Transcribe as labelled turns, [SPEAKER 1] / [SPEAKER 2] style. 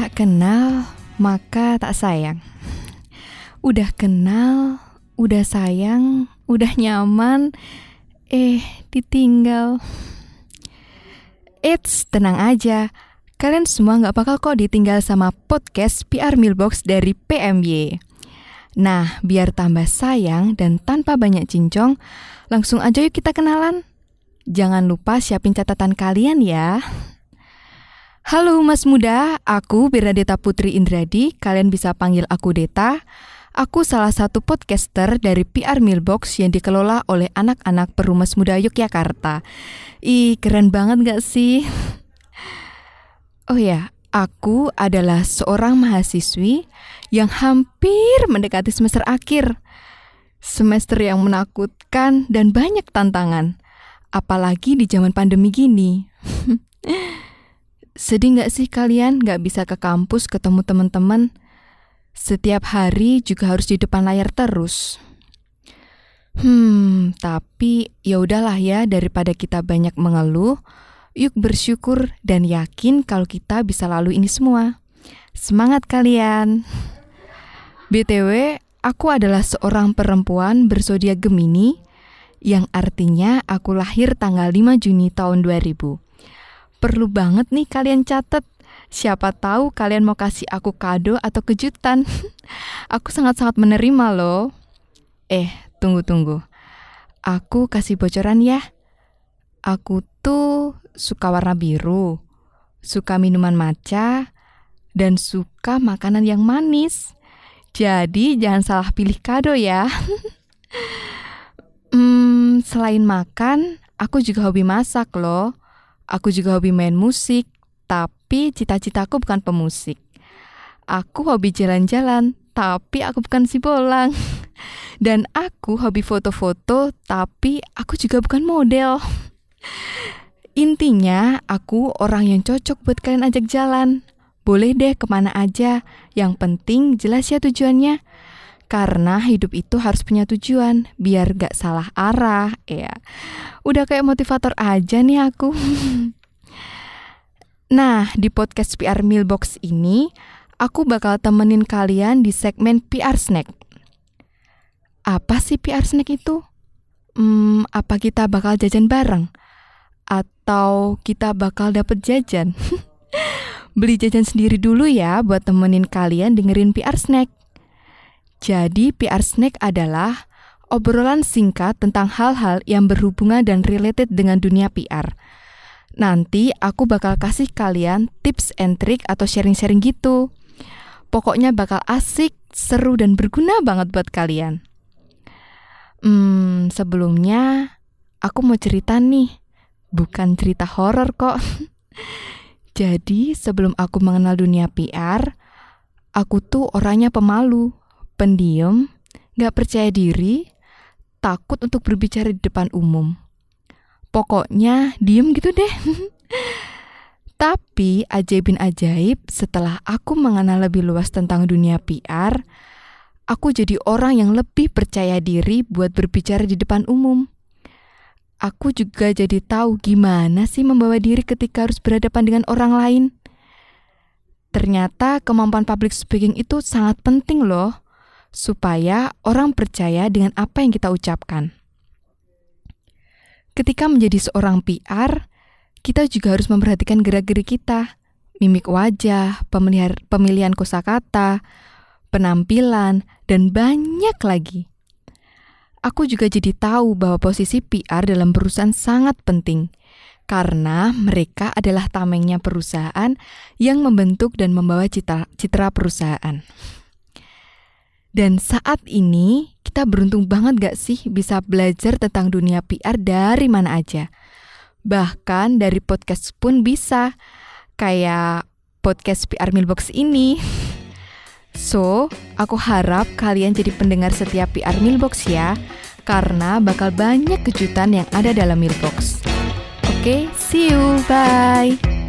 [SPEAKER 1] Tak kenal, maka tak sayang. Udah kenal, udah sayang, udah nyaman, eh ditinggal. Eits, tenang aja. Kalian semua nggak bakal kok ditinggal sama podcast PR Mailbox dari PMY. Nah, biar tambah sayang dan tanpa banyak cincong, langsung aja yuk kita kenalan. Jangan lupa siapin catatan kalian ya. Halo Mas Muda, aku Bernadetta Putri Indradi, kalian bisa panggil aku Deta. Aku salah satu podcaster dari PR Mailbox yang dikelola oleh anak-anak Perumas Muda Yogyakarta. Ih, keren banget gak sih? Oh ya, aku adalah seorang mahasiswi yang hampir mendekati semester akhir. Semester yang menakutkan dan banyak tantangan. Apalagi di zaman pandemi gini. Sedih nggak sih kalian nggak bisa ke kampus ketemu teman-teman? Setiap hari juga harus di depan layar terus. Hmm, tapi ya udahlah ya daripada kita banyak mengeluh, yuk bersyukur dan yakin kalau kita bisa lalu ini semua. Semangat kalian. BTW, aku adalah seorang perempuan bersodiak Gemini yang artinya aku lahir tanggal 5 Juni tahun 2000 perlu banget nih kalian catat. Siapa tahu kalian mau kasih aku kado atau kejutan. aku sangat-sangat menerima loh. Eh, tunggu-tunggu. Aku kasih bocoran ya. Aku tuh suka warna biru, suka minuman matcha, dan suka makanan yang manis. Jadi jangan salah pilih kado ya. hmm, selain makan, aku juga hobi masak loh. Aku juga hobi main musik, tapi cita-citaku bukan pemusik. Aku hobi jalan-jalan, tapi aku bukan si bolang. Dan aku hobi foto-foto, tapi aku juga bukan model. Intinya, aku orang yang cocok buat kalian ajak jalan. Boleh deh ke mana aja, yang penting jelas ya tujuannya. Karena hidup itu harus punya tujuan, biar gak salah arah, ya. Udah kayak motivator aja nih aku. nah, di podcast PR Mailbox ini, aku bakal temenin kalian di segmen PR Snack. Apa sih PR Snack itu? Hmm, apa kita bakal jajan bareng? Atau kita bakal dapet jajan? Beli jajan sendiri dulu ya buat temenin kalian dengerin PR Snack. Jadi PR Snack adalah obrolan singkat tentang hal-hal yang berhubungan dan related dengan dunia PR. Nanti aku bakal kasih kalian tips and trick atau sharing-sharing gitu. Pokoknya bakal asik, seru, dan berguna banget buat kalian. Hmm, sebelumnya aku mau cerita nih. Bukan cerita horor kok. Jadi sebelum aku mengenal dunia PR, aku tuh orangnya pemalu, pendiam, gak percaya diri, takut untuk berbicara di depan umum. Pokoknya diem gitu deh. Tapi ajaibin ajaib setelah aku mengenal lebih luas tentang dunia PR, aku jadi orang yang lebih percaya diri buat berbicara di depan umum. Aku juga jadi tahu gimana sih membawa diri ketika harus berhadapan dengan orang lain. Ternyata kemampuan public speaking itu sangat penting loh supaya orang percaya dengan apa yang kita ucapkan. Ketika menjadi seorang PR, kita juga harus memperhatikan gerak-gerik kita, mimik wajah, pemilihan, pemilihan kosakata, penampilan, dan banyak lagi. Aku juga jadi tahu bahwa posisi PR dalam perusahaan sangat penting karena mereka adalah tamengnya perusahaan yang membentuk dan membawa citra, citra perusahaan. Dan saat ini kita beruntung banget gak sih bisa belajar tentang dunia PR dari mana aja. Bahkan dari podcast pun bisa. Kayak podcast PR Mailbox ini. So, aku harap kalian jadi pendengar setiap PR Mailbox ya. Karena bakal banyak kejutan yang ada dalam Mailbox. Oke, okay, see you. Bye.